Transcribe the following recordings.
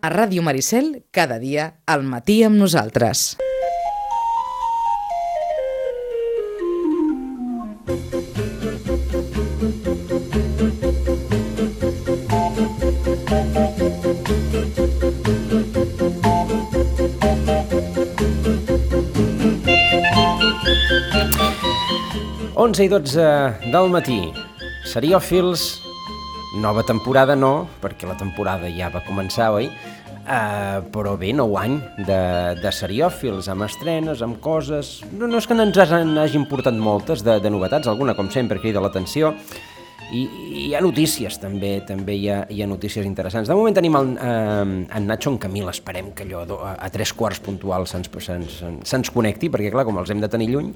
A Ràdio Maricel, cada dia, al matí amb nosaltres. Onze i 12 del matí. Seriòfils, nova temporada no, perquè la temporada ja va començar, oi? Uh, però bé, nou any de, de seriòfils, amb estrenes, amb coses... No, no és que no ens hagin, portat moltes de, de novetats, alguna, com sempre, crida l'atenció. I, I hi ha notícies, també també hi ha, hi ha notícies interessants. De moment tenim el, eh, en Nacho en Camil, esperem que allò a, a tres quarts puntuals se'ns se se se connecti, perquè clar, com els hem de tenir lluny,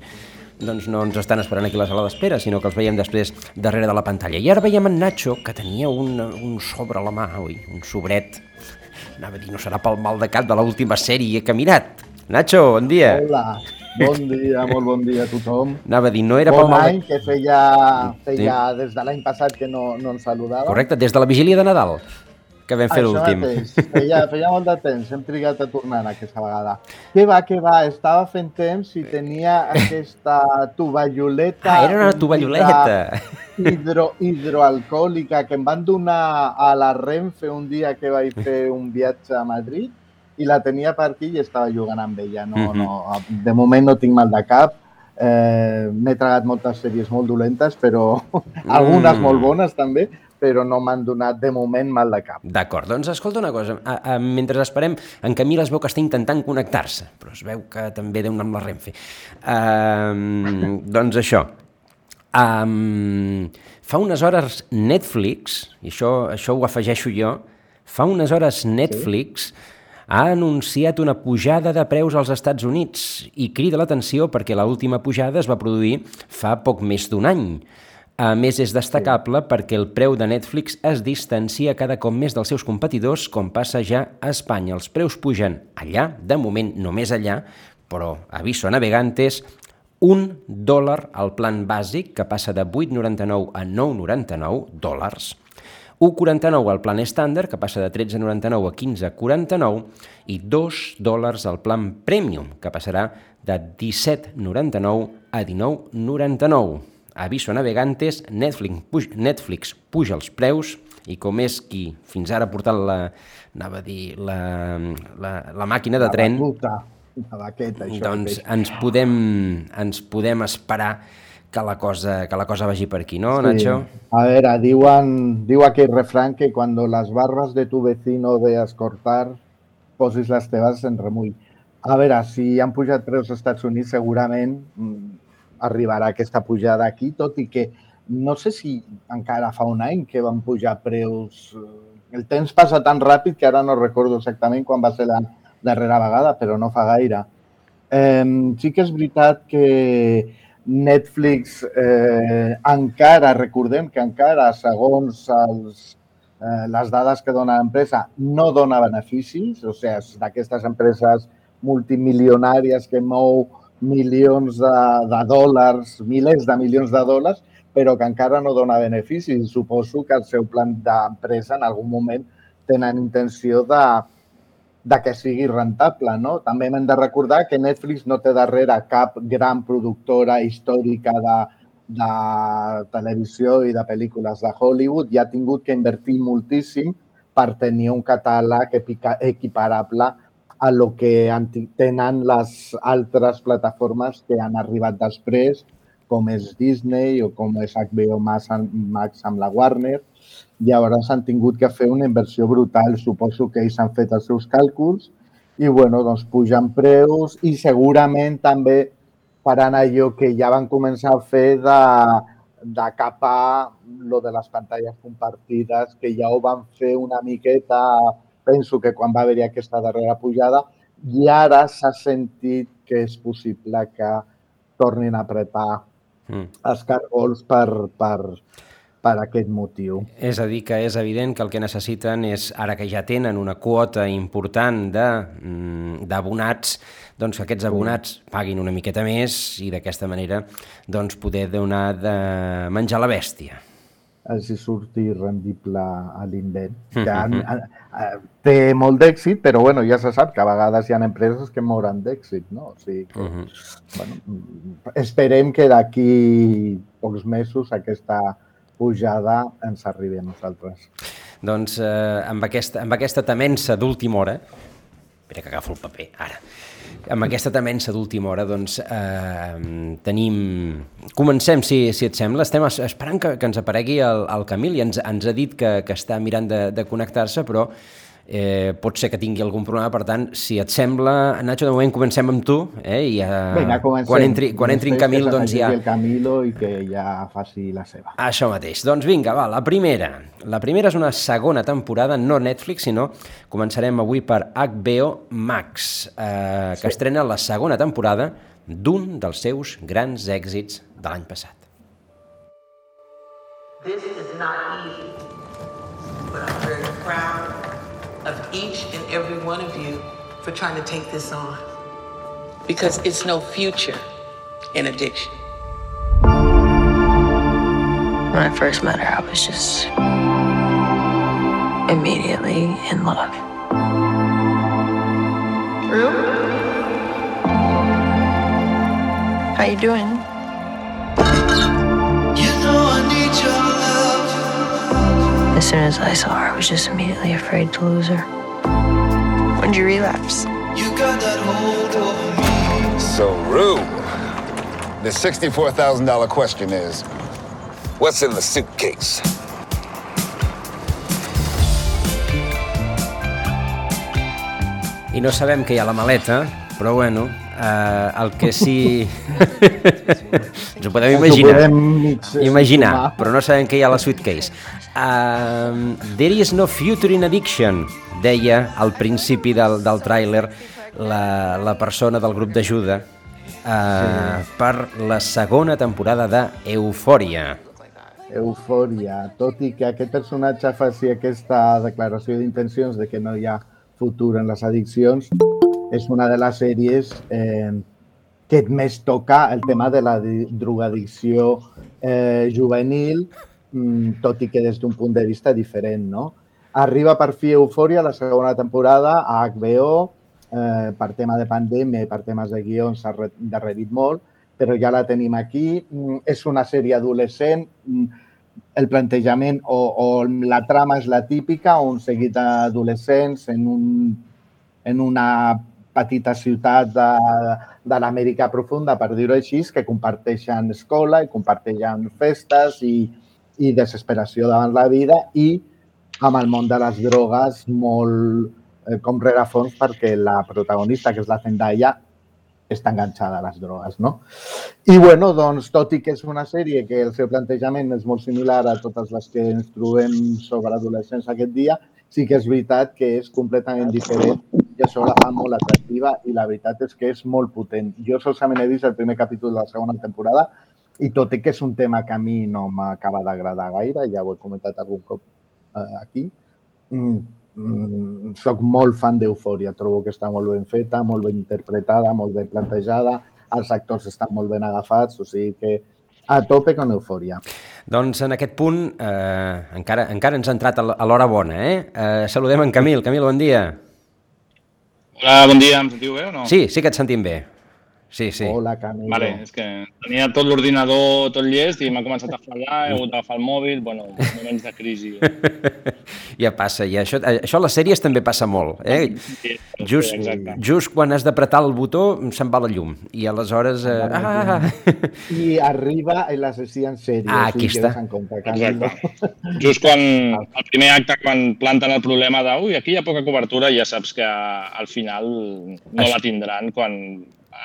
doncs no ens estan esperant aquí a la sala d'espera, sinó que els veiem després darrere de la pantalla. I ara veiem en Nacho, que tenia un, un sobre a la mà, ui, un sobret. Anava a dir, no serà pel mal de cap de l'última sèrie que ha mirat. Nacho, bon dia. Hola, bon dia, molt bon dia a tothom. Anava a dir, no era bon pel mal any, de... que feia, feia des de l'any passat que no, no ens saludava. Correcte, des de la vigília de Nadal, que vam fer l'últim. Feia, feia molt de temps, hem trigat a tornar aquesta vegada. Què va, què va, estava fent temps i tenia aquesta tovalloleta... Ah, era una tovalloleta. Hidro, hidroalcohòlica que em van donar a la Renfe un dia que vaig fer un viatge a Madrid i la tenia per aquí i estava jugant amb ella. No, Mhm. no, de moment no tinc mal de cap. Eh, M'he tragat moltes sèries molt dolentes, però algunes Mm. molt bones també, però no m'han donat de moment mal de cap. D'acord, doncs escolta una cosa, a, a, mentre esperem, en Camil es veu que està intentant connectar-se, però es veu que també deu anar amb la Renfe. Um, doncs això, um, fa unes hores Netflix, i això, això ho afegeixo jo, fa unes hores Netflix sí? ha anunciat una pujada de preus als Estats Units i crida l'atenció perquè l'última pujada es va produir fa poc més d'un any. A més, és destacable perquè el preu de Netflix es distancia cada cop més dels seus competidors, com passa ja a Espanya. Els preus pugen allà, de moment només allà, però aviso a navegantes, un dòlar al plan bàsic, que passa de 8,99 a 9,99 dòlars, 1,49 al plan estàndard, que passa de 13,99 a 15,49, i 2 dòlars al plan premium, que passarà de 17,99 a 19,99. Aviso a navegantes, Netflix, puj, Netflix puja els preus i com és qui fins ara ha portat la, anava a dir, la, la, la màquina de tren, La batuta, la baqueta, això doncs ens podem, ens podem esperar que la cosa, que la cosa vagi per aquí, no, Nacho? A veure, diuen, diu aquell refrán que cuando las barbas de tu vecino veas cortar, posis les teves en remull. A veure, si han pujat preus als Estats Units, segurament mm, arribarà aquesta pujada aquí, tot i que no sé si encara fa un any que van pujar preus. eh, El temps passa tan ràpid que ara no recordo exactament quan va ser la darrera vegada, però no fa gaire. Eh, sí que és veritat que Netflix eh, encara, recordem que encara, segons els, eh, les dades que dona l'empresa, no dona beneficis, o sigui, d'aquestes empreses multimilionàries que mou milions de, de dòlars, milers de milions de dòlars, però que encara no dona beneficis. Suposo que el seu plan d'empresa en algun moment tenen intenció de, de que sigui rentable. No? També hem de recordar que Netflix no té darrere cap gran productora històrica de, de televisió i de pel·lícules de Hollywood i ha tingut que invertir moltíssim per tenir un catàleg equiparable a lo que tenen les altres plataformes que han arribat després, com és Disney o com és HBO Max amb, la Warner. Llavors han tingut que fer una inversió brutal. Suposo que ells han fet els seus càlculs i bueno, doncs pugen preus i segurament també faran allò que ja van començar a fer de, de capar lo de les pantalles compartides, que ja ho van fer una miqueta, penso que quan va haver-hi aquesta darrera pujada, i ara s'ha sentit que és possible que tornin a apretar Mm. els cargols per, per, per aquest motiu. És a dir, que és evident que el que necessiten és, ara que ja tenen una quota important de, mm, d'abonats, doncs que aquests abonats paguin una miqueta més i d'aquesta manera doncs, poder donar de menjar la bèstia. Eh, si surti rendible a l'invent. Ja, uh, té molt d'èxit, però bueno, ja se sap que a vegades hi ha empreses que moren d'èxit, no? O sigui que, uh -huh. bueno, esperem que d'aquí pocs mesos aquesta pujada ens arribi a nosaltres. Doncs eh, amb, aquesta, amb aquesta temença d'última hora, espera que agafo el paper, ara, amb aquesta temença d'última hora, doncs, eh, tenim... Comencem, si, si et sembla. Estem esperant que, que ens aparegui el, el Camil i ens, ens ha dit que, que està mirant de, de connectar-se, però eh, pot ser que tingui algun problema, per tant, si et sembla, Nacho, de moment comencem amb tu, eh, i eh, Vinga, quan entri, quan entri en Camil, doncs ja... el Camilo i que ja faci la seva. Això mateix. Doncs vinga, va, la primera. La primera és una segona temporada, no Netflix, sinó començarem avui per HBO Max, eh, que sí. estrena la segona temporada d'un dels seus grans èxits de l'any passat. This is not easy, but I'm of each and every one of you for trying to take this on. Because it's no future in addiction. When I first met her, I was just immediately in love. Rue? How you doing? As soon as I saw her, I was just immediately afraid to lose her. When did you relapse? You got that hold over me. So, Rue, the $64,000 question is what's in the suitcase? I no sabem què hi ha a la maleta, però bueno, eh, el que sí... Ens ho podem imaginar. Imaginar, però no sabem què hi ha a la suitcase. Uh, There is no future in addiction, deia al principi del, del tràiler la, la persona del grup d'ajuda uh, sí. per la segona temporada de Eufòria. Eufòria, tot i que aquest personatge faci aquesta declaració d'intencions de que no hi ha futur en les addiccions, és una de les sèries eh, que més toca el tema de la drogadicció eh, juvenil tot i que des d'un punt de vista diferent, no? Arriba per fi Eufòria, la segona temporada, a HBO, eh, per tema de pandèmia i per temes de guions s'ha darrerit molt, però ja la tenim aquí. Mm, és una sèrie adolescent, mm, el plantejament o, o la trama és la típica, un seguit d'adolescents en, un, en una petita ciutat de, de l'Amèrica profunda, per dir-ho així, que comparteixen escola i comparteixen festes i, i desesperació davant la vida i amb el món de les drogues molt eh, com rerefons perquè la protagonista, que és la Zendaya, està enganxada a les drogues, no? I, bueno, doncs, tot i que és una sèrie que el seu plantejament és molt similar a totes les que ens trobem sobre adolescents aquest dia, sí que és veritat que és completament diferent i això la fa molt atractiva i la veritat és que és molt potent. Jo solament he vist el primer capítol de la segona temporada i tot i que és un tema que a mi no m'acaba d'agradar gaire, ja ho he comentat algun cop eh, aquí, mm, mm, soc molt fan d'Eufòria. Trobo que està molt ben feta, molt ben interpretada, molt ben plantejada, els actors estan molt ben agafats, o sigui que a tope con Eufòria. Doncs en aquest punt eh, encara, encara ens ha entrat a l'hora bona, eh? eh? Saludem en Camil. Camil, bon dia. Hola, bon dia. Em sentiu bé o no? Sí, sí que et sentim bé. Sí, sí. Hola, Camilo. Vale, és que tenia tot l'ordinador tot llest i m'ha començat a fallar, he hagut d'agafar el mòbil, bueno, moments de crisi. ja passa, i això, això a les sèries també passa molt. Eh? Sí, just, sí, just quan has d'apretar el botó se'n va la llum i aleshores... Eh, ah! I arriba i l'assassí en sèrie. Ah, aquí està. Compte, Exacte. Just quan el primer acte, quan planten el problema de ui, aquí hi ha poca cobertura, ja saps que al final no la tindran quan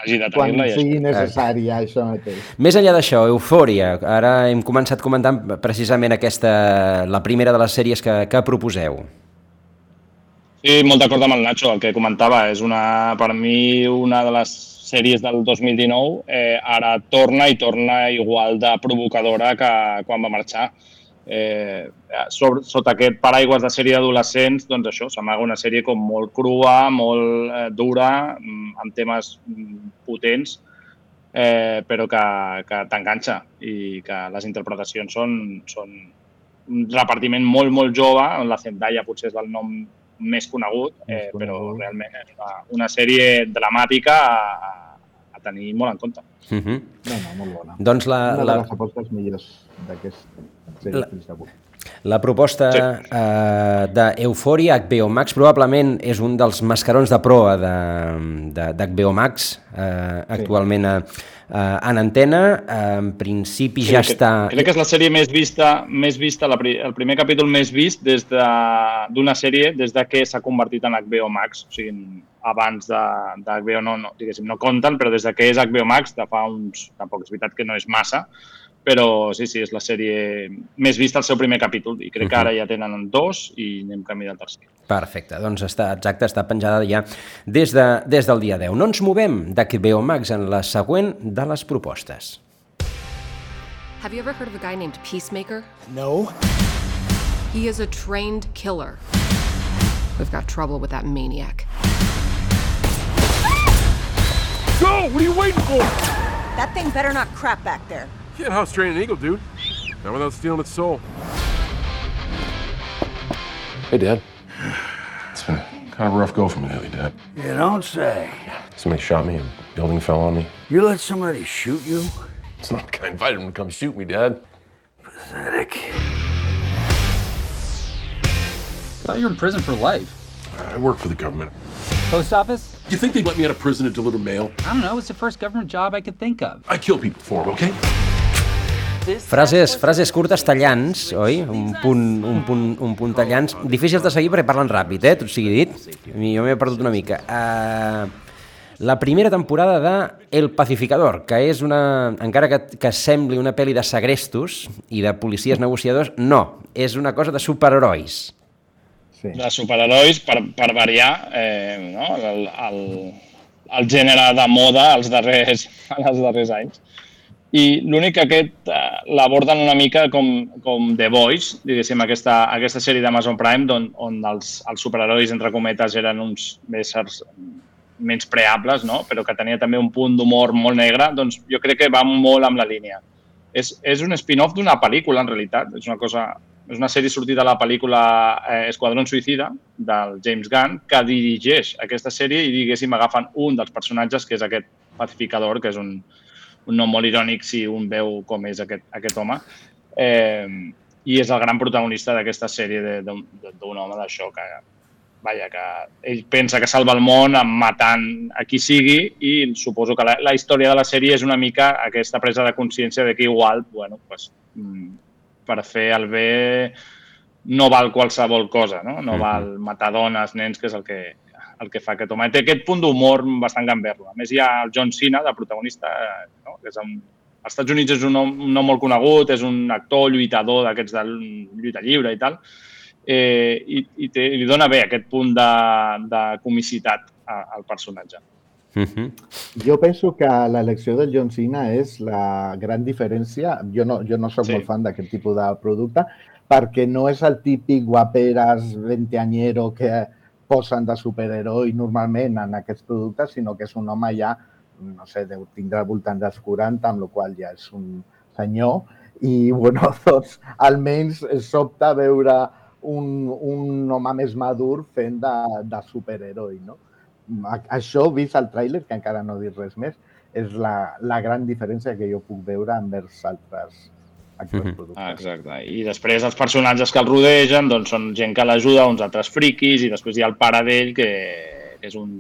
hagi de tenir-la. Quan sigui necessària, això mateix. Més enllà d'això, Eufòria. Ara hem començat comentant precisament aquesta, la primera de les sèries que, que proposeu. Sí, molt d'acord amb el Nacho, el que comentava. És una, per mi una de les sèries del 2019. Eh, ara torna i torna igual de provocadora que quan va marxar eh, sobre, sota aquest paraigües de sèrie d'adolescents, doncs això, s'amaga una sèrie com molt crua, molt eh, dura, mm, amb temes mm, potents, eh, però que, que t'enganxa i que les interpretacions són, són un repartiment molt, molt jove, on la Zendaya potser és el nom més conegut, Més eh, però realment és una, una sèrie dramàtica a, a tenir molt en compte. Uh -huh. No, no, molt bona. Doncs la, Una de la, les apostes millors d'aquest La- fins avui. La proposta Sí. eh, d'Euphoria, HBO Max, probablement és un dels mascarons de proa de- de- d'HBO Max, eh, actualment a, a, en antena. Eh, en principi ja crec, està... Crec que és la sèrie més vista, més vista la, el primer capítol més vist des de- d'una sèrie des de que s'ha convertit en HBO Max. O sigui, abans de, de HBO no, no, diguéssim, no compten, però des de que és HBO Max, de fa uns... Tampoc és veritat que no és massa, però sí, sí, és la sèrie més vista al seu primer capítol i crec que ara ja tenen dos i anem camí del tercer. Perfecte, doncs està exacte, està penjada ja des, de, des del dia 10. No ens movem d'HBO Max en la següent de les propostes. Have you ever heard of a guy named Peacemaker? No. He is a trained killer. We've got trouble with that maniac. Go! What are you waiting for? That thing better not crap back there. Can't house train an eagle, dude. Not without stealing its soul. Hey, Dad. It's been kind of a rough go for me lately, Dad. You don't say. Somebody shot me, a building fell on me. You let somebody shoot you? It's not like I invited him to come shoot me, Dad. Pathetic. thought you were in prison for life. I work for the government. Post office? You think they'd let me out of prison to deliver mail? I don't know. It's the first government job I could think of. I kill people for them, okay? Frases, frases curtes tallants, oi? Un punt, un punt, un punt tallants. Difícils de seguir perquè parlen ràpid, eh? Tot sigui dit. Jo m'he perdut una mica. Uh, la primera temporada de El Pacificador, que és una... Encara que, que sembli una pel·li de segrestos i de policies negociadors, no. És una cosa de superherois. Sí. de superherois per, per variar eh, no? el, el, el gènere de moda als darrers, als darrers anys. I l'únic que aquest eh, l'aborden una mica com, com The Voice, diguéssim, aquesta, aquesta sèrie d'Amazon Prime, on, on els, els superherois, entre cometes, eren uns éssers menys preables, no? però que tenia també un punt d'humor molt negre, doncs jo crec que va molt amb la línia. És, és un spin-off d'una pel·lícula, en realitat. És una cosa és una sèrie sortida de la pel·lícula eh, Esquadrón Suïcida, del James Gunn, que dirigeix aquesta sèrie i, diguéssim, agafen un dels personatges, que és aquest pacificador, que és un, un nom molt irònic si un veu com és aquest, aquest home, eh, i és el gran protagonista d'aquesta sèrie de- d'un home d'això que, vaja, que ell pensa que salva el món matant a qui sigui i suposo que la, la història de la sèrie és una mica aquesta presa de consciència de que igual, bueno, pues, mm, per fer el bé no val qualsevol cosa, no? No val matar dones, nens, que és el que, el que fa aquest home. Té aquest punt d'humor bastant gamberro. A més, hi ha el John Cena, de protagonista, eh, no? que és un, als Estats Units és un nom, un nom molt conegut, és un actor lluitador d'aquests de lluita lliure i tal, eh, i, i té, li dona bé aquest punt de, de comicitat a- al personatge. Uh -huh. Jo penso que l'elecció del John Cena és la gran diferència. Jo no, jo no sóc Sí. molt fan d'aquest tipus de producte perquè no és el típic guaperes venteanyero que posen de superheroi normalment en aquests productes, sinó que és un home ja, no sé, deu tindre al voltant dels 40, amb la qual ja és un senyor, i, bueno, doncs, almenys sobta veure un, un home més madur fent de, de superheroi, no? Això, vist al tràiler, que encara no dit res més, és la, la gran diferència que jo puc veure envers altres actors Mhm. Ah, exacte. I després els personatges que el rodegen doncs, són gent que l'ajuda, uns altres friquis, i després hi ha el pare d'ell, que és un,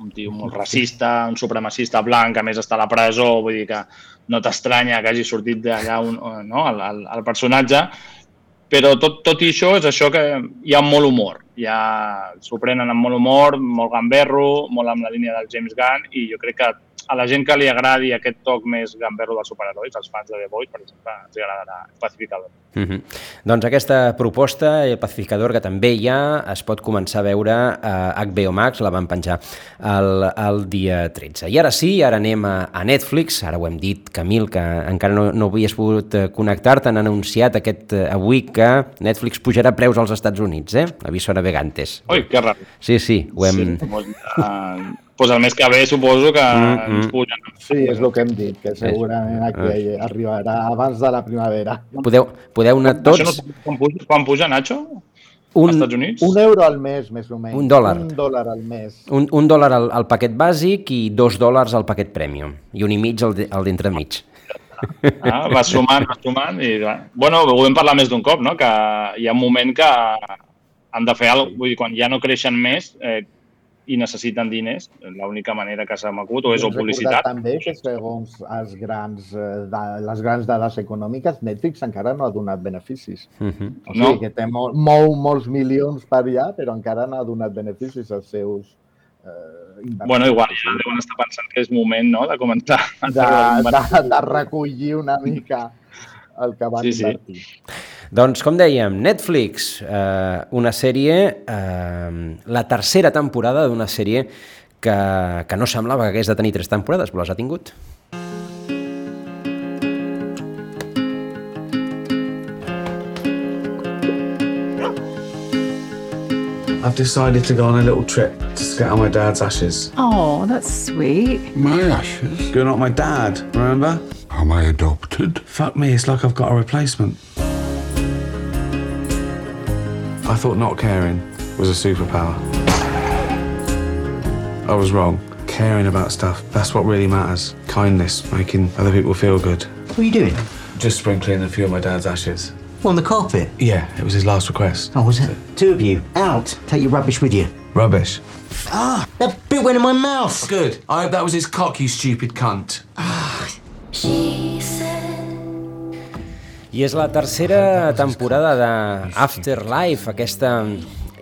un tio molt racista, un supremacista blanc, que a més està a la presó, vull dir que no t'estranya que hagi sortit d'allà un- no, el, el, el personatge, però tot, tot i això és això que hi ha molt humor. Ja s'ho prenen amb molt humor, molt gamberro, molt amb la línia del James Gunn i jo crec que a la gent que li agradi aquest toc més gamberro dels superherois, els fans de The Voice, per exemple, ens agradarà Pacificador. Uh -huh. Doncs aquesta proposta, el pacificador, que també ha, es pot començar a veure a HBO Max, la van penjar el, el dia 13. I ara sí, ara anem a, a Netflix, ara ho hem dit, Camil, que encara no, no havies pogut connectar-te, han anunciat aquest eh, avui que Netflix pujarà preus als Estats Units, eh? Aviso navegantes. Ui, que raro. Sí, sí, ho hem... Sí, molt, uh, pues el mes que ve suposo que Mm, mm, mm. ens pugen. Sí, és el que hem dit, que segurament aquí arribarà abans de la primavera. Podeu, podeu anar Això no tots... sé quan puja, quan puja Nacho? Un, Estats Units? Un euro al mes, més o menys. Un dòlar. Un dòlar al mes. un, un dòlar al, al paquet bàsic i dos dòlars al paquet premium. I un i mig al, de- al d'entremig. Ah, vas sumant, vas sumant i... va. Bueno, ho vam parlar més d'un cop, no? Que hi ha un moment que han de fer alguna cosa. Vull dir, quan ja no creixen més eh, i necessiten diners, l'única manera que s'ha m'acut o és o publicitat. també que segons els grans, eh, da, les grans dades econòmiques, Netflix encara no ha donat beneficis. Uh -huh. O sigui No. que té mol, mou molts milions per allà, però encara no ha donat beneficis als seus eh. Bueno, igual ja deuen estar pensant que és moment no, de començar. de, de, de recollir una mica el que van Sí, sí. Doncs, com dèiem, Netflix, eh, una sèrie, eh, la tercera temporada d'una sèrie que, que no semblava que hagués de tenir tres temporades, però les ha tingut. I've decided to go on a little trip to scatter my dad's ashes. Oh, that's sweet. My ashes? You're not my dad, remember? Am I adopted? Fuck me, it's like I've got a replacement. I thought not caring was a superpower. I was wrong. Caring about stuff, that's what really matters. Kindness, making other people feel good. What are you doing? Just sprinkling a few of my dad's ashes. On the carpet? Yeah, it was his last request. Oh, was it? Two of you. Out. Take your rubbish with you. Rubbish. Ah, that bit went in my mouth. Good. I hope that was his cock, you stupid cunt. I és la tercera temporada de Afterlife, aquesta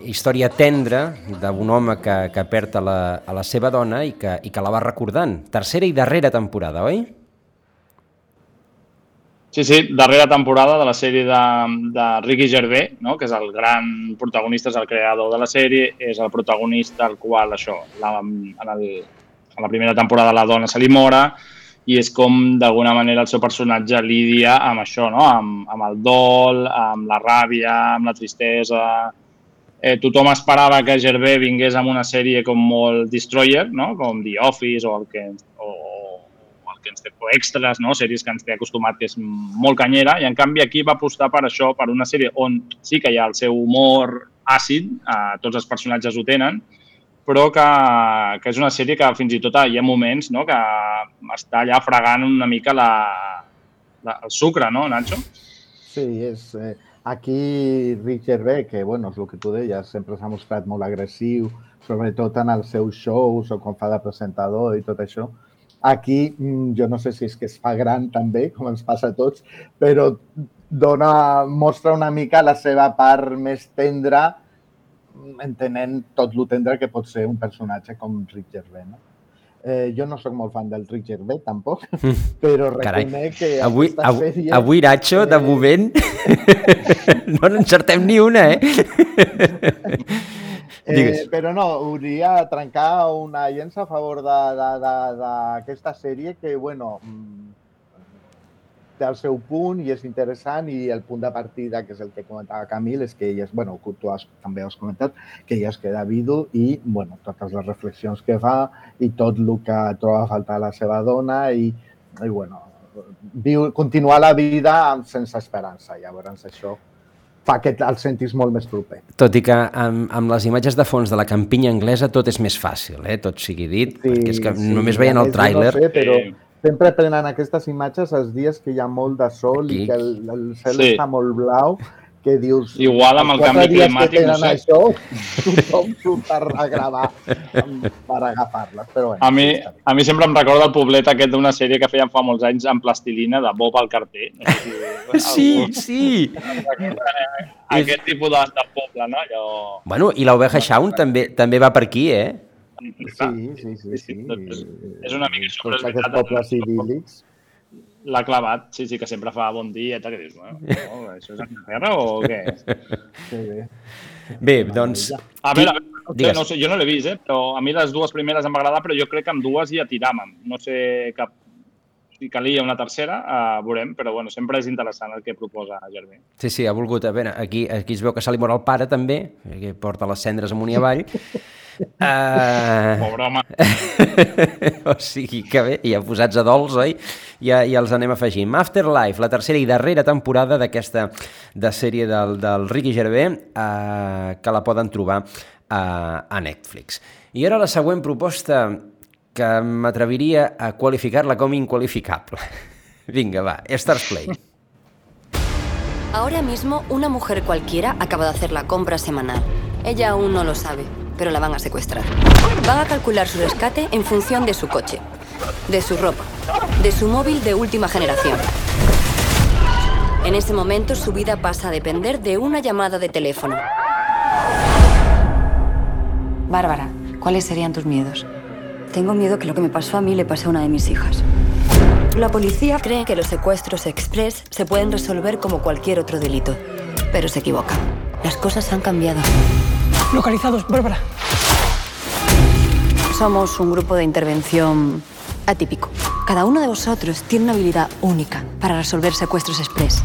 història tendra d'un home que, que perd a la, a la seva dona i que, i que la va recordant. Tercera i darrera temporada, oi? Sí, sí, darrera temporada de la sèrie de, de Ricky Gervais, no? que és el gran protagonista, és el creador de la sèrie, és el protagonista al qual això, la, en, el, en la primera temporada la dona se li mora i és com d'alguna manera el seu personatge lidia amb això, no? amb, amb el dol, amb la ràbia, amb la tristesa... Eh, tothom esperava que Gervais vingués amb una sèrie com molt destroyer, no? com The Office o el que, o, o el que ens té, o extras, no? sèries que ens té acostumat, que és molt canyera, i en canvi aquí va apostar per això, per una sèrie on sí que hi ha el seu humor àcid, eh, tots els personatges ho tenen, però que, que és una sèrie que fins i tot hi ha moments no? que està allà fregant una mica la, la, el sucre, no, Nacho? Sí, és... Eh, aquí Rick Gervais, que bueno, és el que tu deies, sempre s'ha mostrat molt agressiu, sobretot en els seus shows o quan fa de presentador i tot això. Aquí, mm, jo no sé si és que es fa gran també, com ens passa a tots, però dona, mostra una mica la seva part més tendra, entenent tot lo tendre que pot ser un personatge com Rick Gervais. No? Eh, jo no sóc molt fan del Rick Gervais, tampoc, però Carai, reconec que avui, avui, sèrie... avui Nacho, de moment, no n'encertem ni una, eh? Eh, però no, hauria de trencar una llença a favor d'aquesta sèrie que, bueno, mm, té el seu punt i és interessant i el punt de partida, que és el que comentava Camil, és que ella, és, bueno, tu has, també has comentat, que ella es queda vidu i, bueno, totes les reflexions que fa i tot el que troba a faltar a la seva dona i, i bueno, viu, continuar la vida amb, sense esperança. Llavors, això fa que el sentis molt més proper. Tot i que amb, amb les imatges de fons de la campinya anglesa tot és més fàcil, eh? tot sigui dit, sí, perquè és que sí, només veient el tràiler... No sé, però sempre prenen aquestes imatges els dies que hi ha molt de sol Aquí. i que el, el cel sí. està molt blau, que dius... Igual amb el canvi climàtic, no sé. Això, tothom surt a gravar per agafar-les, però bueno. A mi, a mi sempre em recorda el poblet aquest d'una sèrie que feien fa molts anys amb plastilina de Bob al carter. No sé si, sí, sí. Aquest tipus de, de poble, no? Allò... Bueno, i l'Oveja Shaun també, també va per aquí, eh? Sí, sí, sí. sí, sí. És una mica això. Tots aquests pobles idíl·lics. L'ha clavat, sí, sí, que sempre fa bon dia, tal, que dius, bueno, no, això és Anglaterra o què? Sí, bé. Bé, doncs... A veure, a veure no sé, jo no l'he vist, eh, però a mi les dues primeres em va agradar, però jo crec que amb dues ja tiràvem. No sé cap... si calia una tercera, uh, veurem, però bueno, sempre és interessant el que proposa Germí. Sí, sí, ha volgut... A veure, aquí, aquí es veu que se li mor el pare, també, que porta les cendres amunt i avall. Uh... Pobre home. o sigui que bé, ja posats a dolç, oi? Ja, ja els anem afegint. Afterlife, la tercera i darrera temporada d'aquesta de sèrie del, del Ricky Gervais, uh, que la poden trobar a, a Netflix. I ara la següent proposta que m'atreviria a qualificar-la com inqualificable. Vinga, va, Stars Play. Ahora mismo una mujer cualquiera acaba de hacer la compra semanal. Ella aún no lo sabe, pero la van a secuestrar. Van a calcular su rescate en función de su coche, de su ropa, de su móvil de última generación. En ese momento su vida pasa a depender de una llamada de teléfono. Bárbara, ¿cuáles serían tus miedos? Tengo miedo que lo que me pasó a mí le pase a una de mis hijas. La policía cree que los secuestros express se pueden resolver como cualquier otro delito, pero se equivoca. Las cosas han cambiado. Localizados, Bárbara. Somos un grupo de intervención atípico. Cada uno de vosotros tiene una habilidad única para resolver secuestros express.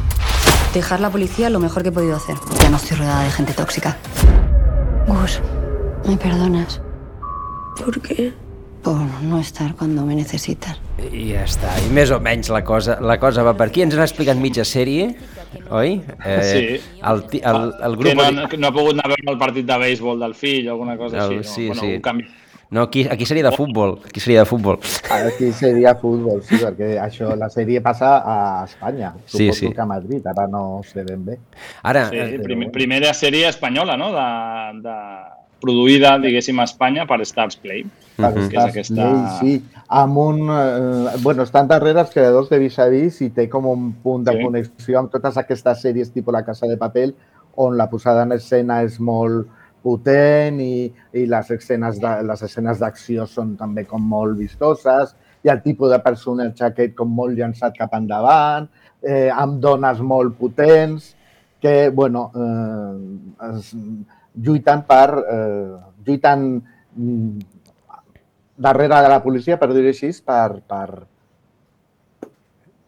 Dejar la policía es lo mejor que he podido hacer. Ya no estoy rodeada de gente tóxica. Gus, ¿me perdonas? ¿Por qué? Por no estar cuando me necesitas. I ja està, i més o menys la cosa, la cosa va per aquí. Ens han explicat mitja sèrie, oi? Eh, sí. El, el, el grup... Que no, no, no ha pogut anar a veure el partit de béisbol del fill o alguna cosa El- així. No? sí, bueno, sí. Un canvi. No, aquí, aquí seria de futbol. Aquí seria de futbol. Aquí seria futbol, sí, perquè això, la sèrie passa a Espanya. Sí, Suposo sí. que a Madrid, ara no sé ben bé. Ara, Sí, eh, prim, primera sèrie espanyola, no?, de, de produïda, diguéssim, a Espanya per Stars Play. Per que és Stars aquesta... Play, sí, amb un... Eh, bueno, estan darrere els creadors de Vis a Vis i té com un punt de Sí. connexió amb totes aquestes sèries tipus La Casa de Papel, on la posada en escena és molt potent i, i les escenes de, les escenes d'acció són també com molt vistoses i el tipus de personatge aquest com molt llançat cap endavant, eh, amb dones molt potents que, bueno, eh, es, lluiten per... Eh, lluiten mm, darrere de la policia, per dir-ho així, per, per,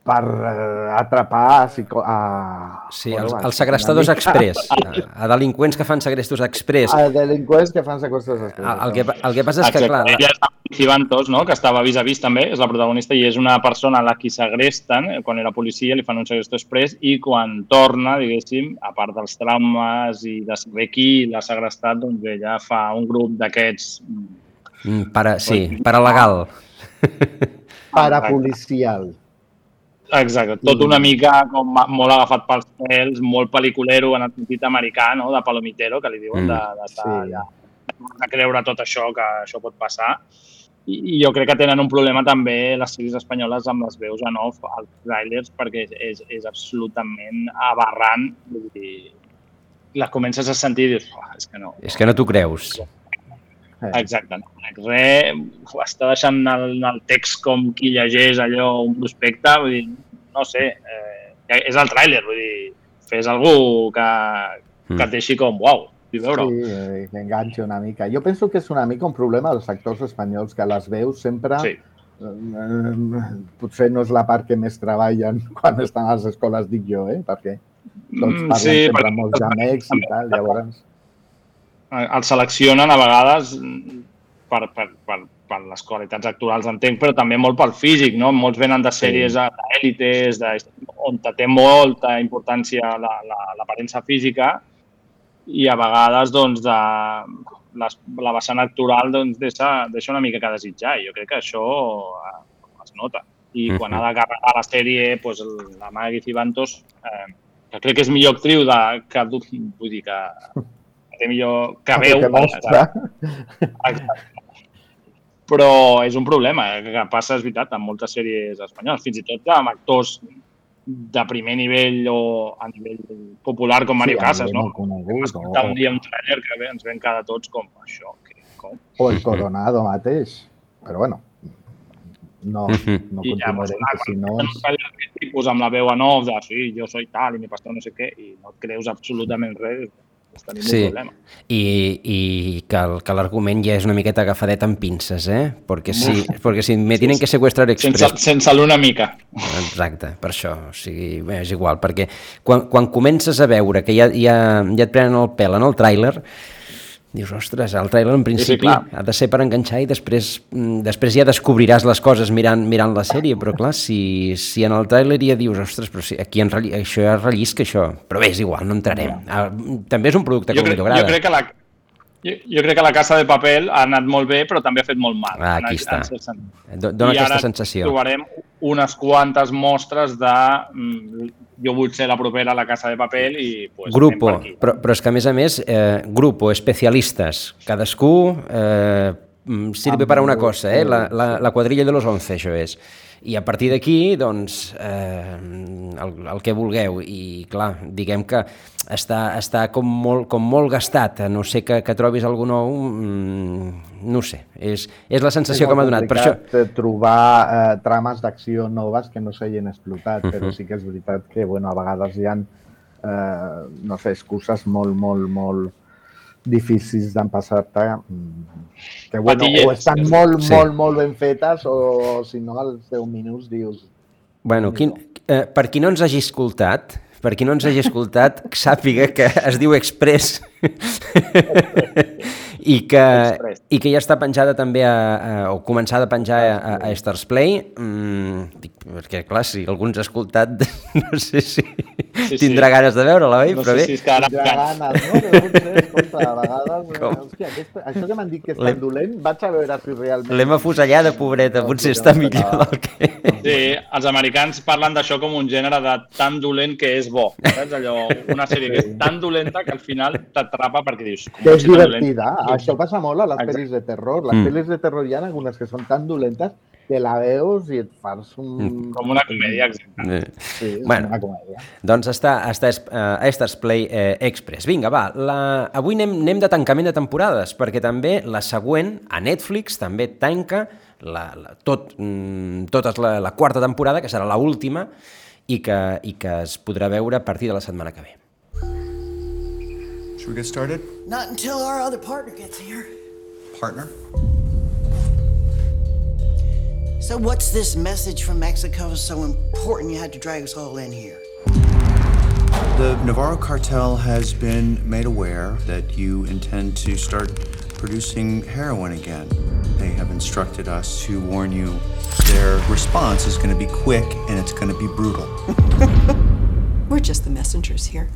per eh, atrapar a, psico- a, sí, bueno, els, els segrestadors express. A, a delinqüents que fan segrestos express. A delinqüents que fan seqüestres express. El, el, que, el que passa és que, clar... Ella és Cibantos, no?, que estava vis a vis també, és la protagonista i és una persona a la qui segresten, eh, quan era policia li fan un segresto express i quan torna, diguéssim, a part dels traumes i de saber qui l'ha segrestat, doncs ella fa un grup d'aquests Mm, Para, sí, paralegal. Parapolicial. Exacte, tot una mica com molt agafat pels pèls, molt pel·liculero en el sentit americà, no? de palomitero, que li diuen, Mm. de, de, de, Sí. de, de creure tot això, que això pot passar. I, I jo crec que tenen un problema també les sèries espanyoles amb les veus en off, als trailers, perquè és, és, és absolutament aberrant. Vull dir, les comences a sentir i dius, "Uah, és que no. És que no t'ho creus. Exacte, no conec res, està deixant el, el text com qui llegeix allò, un prospecte, vull dir, no sé, eh, és el tràiler, vull dir, fes algú que, que et deixi com, uau, vull veure Sí, eh, que enganxi una mica. Jo penso que és una mica un problema dels actors espanyols, que les veus sempre... Sí. Eh, potser no és la part que més treballen quan estan a les escoles, dic jo, eh? perquè tots Mm, parlen sí, sempre perquè- molts gemecs i tal, llavors... Eh, el seleccionen a vegades mm, per, per, per, per les qualitats actuals, entenc, però també molt pel físic, no? Molts venen de sèries d'èlites, de, on té molta importància la- la- l'aparença física i a vegades doncs, de, les, la vessant actoral doncs, deixa, deixa una mica que desitjar. Jo crec que això eh, es nota. I quan Mhm. ha de carregar la sèrie, doncs, la Maggie Cibantos, eh, que crec que és millor actriu de, que, vull dir que té millor que veu. Que mostra. Exacte. Però és un problema eh, que passa, és veritat, amb moltes sèries espanyoles, fins i tot amb actors de primer nivell o a nivell popular com Mario Sí, Casas, no? conegut, o- un dia un trailer que bé, ens ven cada tots com això. Que, com? O el Coronado mateix. Però bueno, no, no I continuarem, clar, que si no... quan És... tipus amb la veu en off de sí, jo soy tal i mi pastor no sé què, i no et creus absolutament res, doncs tenim Sí, un problema. i, i que, el- que l'argument ja és una miqueta agafadet amb pinces, eh? Perquè si, Uf. perquè si me tienen que secuestrar express... Sense, sense l'una mica. Exacte, per això, o sigui, bé, és igual, perquè quan, quan comences a veure que ja, ja, ja et prenen el pèl en el tràiler, dius, ostres, el tràiler en principi clar. ha de ser per enganxar i després, mm, després ja descobriràs les coses mirant, mirant la sèrie, però clar, si, si en el tràiler ja dius, ostres, però si aquí en, relli- això ja rellisca això, però bé, és igual, no entrarem. Ah, també és un producte Jo que m'agrada. jo, crec que la, jo, jo crec que la Casa de Papel ha anat molt bé, però també ha fet molt mal. Ah, en- aquí en està. sentit. Do- Dona I aquesta ara sensació. trobarem unes quantes mostres de mm, jo vull ser la propera a la Casa de Papel i pues, Grupo, per aquí. però, però és que a més a més, eh, grupo, especialistes, cadascú eh, sirve para una cosa, eh? la, la, la quadrilla de los 11, això és. I a partir d'aquí, doncs, eh, el, el que vulgueu. I, clar, diguem que està, està com, molt, com molt gastat, a no sé que, que trobis algú nou, mm, no sé, és, és la sensació que m'ha donat. Per això, trobar eh, trames d'acció noves que no s'hagin explotat, però Mhm. sí que és veritat que bueno, a vegades hi ha eh, no sé, excuses molt, molt, molt difícils d'empassar-te mm, que bueno, o Patilleres. estan molt, Sí. molt, molt ben fetes o si no als 10 minuts dius Bueno, qui, eh, per qui no ens hagi escoltat, per qui no ens hagi escoltat, que sàpiga que es diu Express i que, Express. i que ja està penjada també a, a, o començada a penjar a, a Stars Play mm, dic, perquè clar, si algú ens ha escoltat no sé si sí. tindrà ganes de veure-la, oi? No Però sé bé, si es quedarà tindrà ganes, no? Però potser, escolta, a vegades, eh, Com? hòstia, aquest, això que m'han dit que és tan dolent, vaig a veure si realment... l'hem afusellada, pobreta, potser està millor del que... Sí, els americans parlen d'això com un gènere de tan dolent que és bo. Saps? Allò, una sèrie que és tan dolenta que al final t'atrapa perquè dius... Que és divertida. Això passa molt a les Exacte. pel·lis de terror. Les Mm. pel·lis de terror hi ha algunes que són tan dolentes que la veus i et fas un... Com una comèdia, exacte. Eh, Sí, Bueno. una comèdia. Doncs està, està uh, Stars Play eh, Express. Vinga, va, la... avui anem, anem de tancament de temporades, perquè també la següent, a Netflix, també tanca la, la, tot, mm, tota la, la quarta temporada, que serà la última, i que, i que es podrà veure a partir de la setmana que ve. Should we get started? Not until our other partner gets here. Partner? So, what's this message from Mexico so important you had to drag us all in here? The Navarro cartel has been made aware that you intend to start producing heroin again. They have instructed us to warn you their response is going to be quick and it's going to be brutal. We're just the messengers here.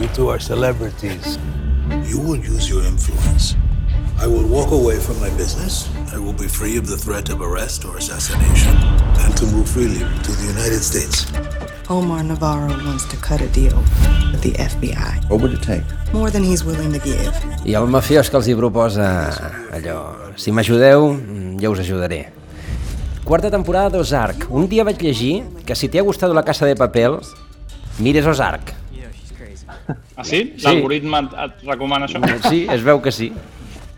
You two are celebrities. You will use your influence. I will walk away from my business. I will be free of the threat of arrest or assassination and to move freely to the United States. Omar Navarro wants to cut a deal with the FBI. What would it take? More than he's willing to give. I el mafiós que els hi proposa allò, si m'ajudeu, jo us ajudaré. Quarta temporada d'Ozark. Un dia vaig llegir que si t'ha gustat la Casa de Papel, mires Ozark. Ah, sí? Sí. L'algoritme et, et recomana això? Sí, es veu que sí.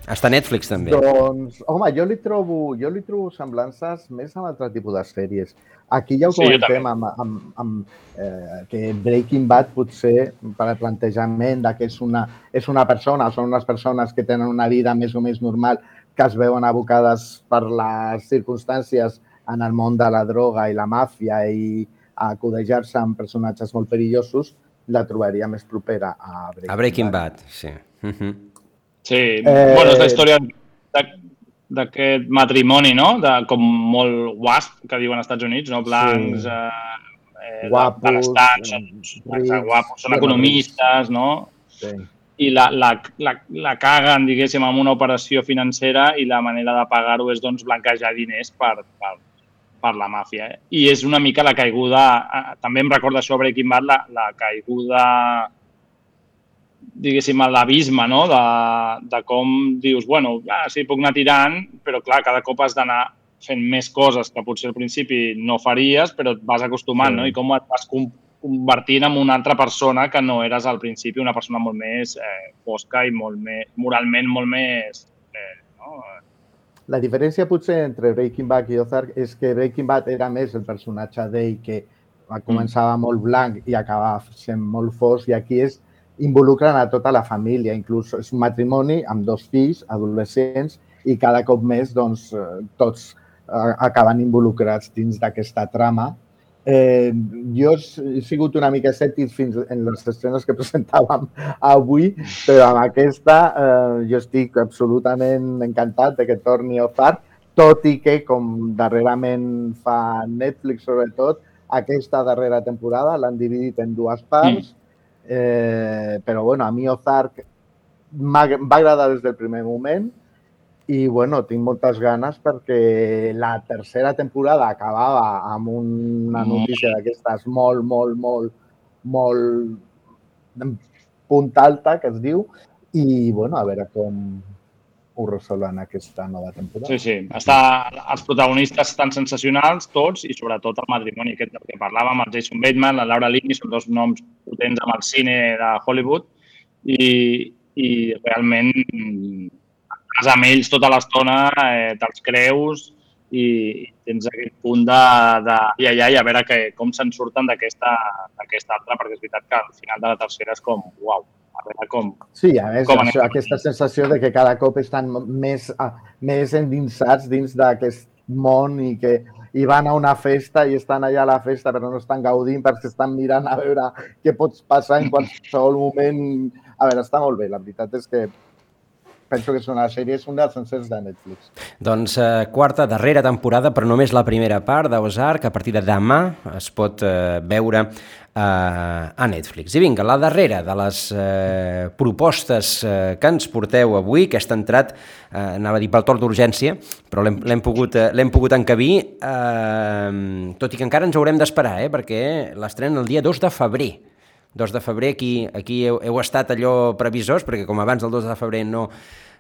Està a Netflix també. Doncs, home, jo li trobo, jo li trobo semblances més amb altre tipus de sèries. Aquí ja ho Sí, comentem amb, amb, amb eh, que Breaking Bad potser per al plantejament de que és una, és una persona, són unes persones que tenen una vida més o més normal, que es veuen abocades per les circumstàncies en el món de la droga i la màfia i a codejar-se amb personatges molt perillosos, la trobaria més propera a Breaking, A Breaking Bad, sí. Uh -huh. Sí, Eh, bueno, és la història de- d'aquest matrimoni, no? De, com molt wasp, que diuen als Estats Units, no? Blancs, Sí. eh, eh, Guapos, benestats, són, rics, exacte, guapos, són economistes, no? Sí. I la, la, la, la caguen, diguéssim, amb una operació financera i la manera de pagar-ho és, doncs, blanquejar diners per, per, per la màfia. Eh? I és una mica la caiguda, eh, també em recorda això Breaking Bad, la, la caiguda diguéssim, a l'abisme, no? De, de com dius, bueno, ah, sí, puc anar tirant, però clar, cada cop has d'anar fent més coses que potser al principi no faries, però et vas acostumant, Sí. no? I com et vas convertint en una altra persona que no eres al principi, una persona molt més eh, fosca i molt més, moralment molt més... Eh, no? La diferència potser entre Breaking Bad i Ozark és que Breaking Bad era més el personatge d'ell que va començava molt blanc i acabava sent molt fosc i aquí és involucren a tota la família, inclús és un matrimoni amb dos fills adolescents i cada cop més doncs, eh, tots eh, acaben involucrats dins d'aquesta trama. Eh, jo he sigut una mica escèptic fins en les escenes que presentàvem avui, però amb aquesta eh, jo estic absolutament encantat de que torni Ozark, tot i que, com darrerament fa Netflix sobretot, aquesta darrera temporada l'han dividit en dues parts, mm. Eh, però bueno, a mi Ozark va agradar des del primer moment i bueno, tinc moltes ganes perquè la tercera temporada acabava amb una notícia d'aquestes molt, molt, molt, molt punt alta, que es diu, i bueno, a veure com ho resolen aquesta nova temporada. Sí, sí. Està, els protagonistes estan sensacionals, tots, i sobretot el matrimoni aquest del que parlàvem, el Jason Bateman, la Laura Linney, són dos noms potents amb el cine de Hollywood i, i realment estàs amb ells tota l'estona, eh, te'ls creus i, i tens aquest punt de, de i ai, ai, a veure que, com se'n surten d'aquesta altra, perquè és veritat que al final de la tercera és com, uau, a veure com... Sí, a més, com això, aquesta sensació de que cada cop estan més, més endinsats dins d'aquest món i que i van a una festa i estan allà a la festa però no estan gaudint perquè estan mirant a veure què pot passar en qualsevol moment. A veure, està molt bé, la veritat és que penso que és una sèrie, és un dels sencers de Netflix. Doncs eh, quarta, darrera temporada, però només la primera part d'Ozark, a partir de demà es pot eh, veure eh, a Netflix. I vinga, la darrera de les eh, propostes eh, que ens porteu avui, que està entrat, eh, anava a dir pel torn d'urgència, però l'hem pogut, eh, pogut encabir, eh, tot i que encara ens haurem d'esperar, eh, perquè l'estrena el dia 2 de febrer. 2 de febrer, aquí, aquí heu, heu estat allò previsors, perquè com abans del 2 de febrer no,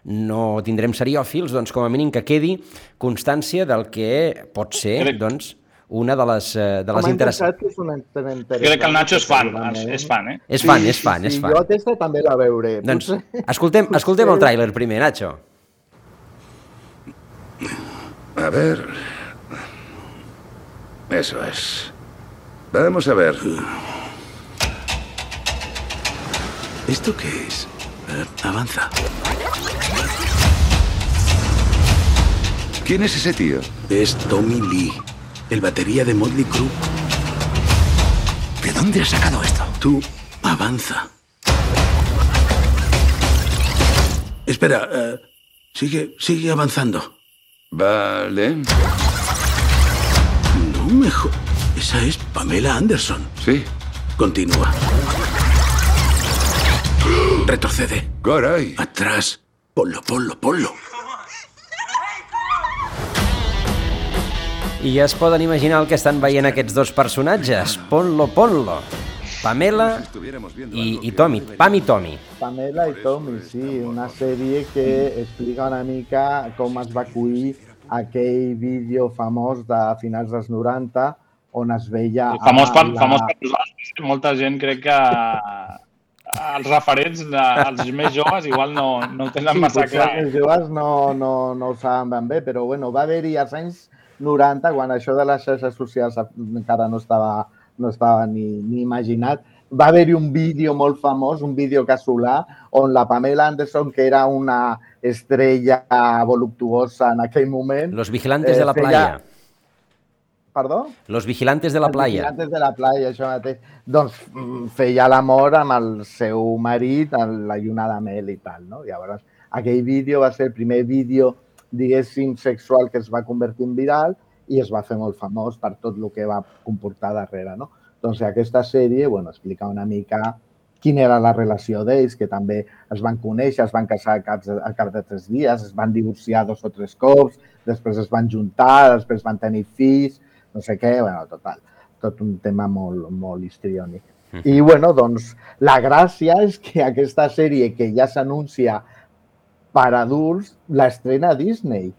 no tindrem seriòfils, doncs com a mínim que quedi constància del que pot ser, doncs, una de les, eh, de les interessants. És una interessant. Crec que el Nacho és fan, és fan, eh? És fan, és fan, és fan. Jo aquesta també la veuré. Doncs escoltem, escoltem el tràiler primer, Nacho. A ver... Eso es. Vamos a ver. ¿Esto qué es? Eh, avanza. ¿Quién es ese tío? Es Tommy Lee, el batería de Motley Crue. ¿De dónde has sacado esto? Tú, avanza. Espera, eh, sigue, sigue avanzando. Vale. No mejor. Esa es Pamela Anderson. Sí. Continúa. Retrocede. Caray. Atrás. Ponlo, ponlo, ponlo. I ja es poden imaginar el que estan veient aquests dos personatges. Ponlo, ponlo. Pamela i, i Tommy. Pam i Tommy. Pamela i Tommy, sí. Una sèrie que explica una mica com es va cuir aquell vídeo famós de finals dels 90 on es veia... Famós per, la... famós per. Molta gent crec que els referents, els més joves, igual no, no ho tenen sí, massa clar. Els més joves no, no, no ho saben ben bé, però bueno, va haver-hi als anys 90, quan això de les xarxes socials encara no estava, no estava ni, ni imaginat, va haver-hi un vídeo molt famós, un vídeo casolà, on la Pamela Anderson, que era una estrella voluptuosa en aquell moment... Los vigilantes eh, de la feia... playa. Perdó? Los vigilantes de la playa. vigilantes de la playa, això mateix. Doncs mm, feia l'amor amb el seu marit en la lluna de mel i tal, no? Llavors, aquell vídeo va ser el primer vídeo, diguéssim, sexual que es va convertir en viral i es va fer molt famós per tot el que va comportar darrere, no? Doncs aquesta sèrie, bueno, explica una mica quina era la relació d'ells, que també es van conèixer, es van casar a cap, de, a cap de tres dies, es van divorciar dos o tres cops, després es van juntar, després van tenir fills, no sé què, bueno, total, tot un tema molt, molt histriònic. I, bueno, doncs, la gràcia és que aquesta sèrie que ja s'anuncia per adults, l'estrena Disney,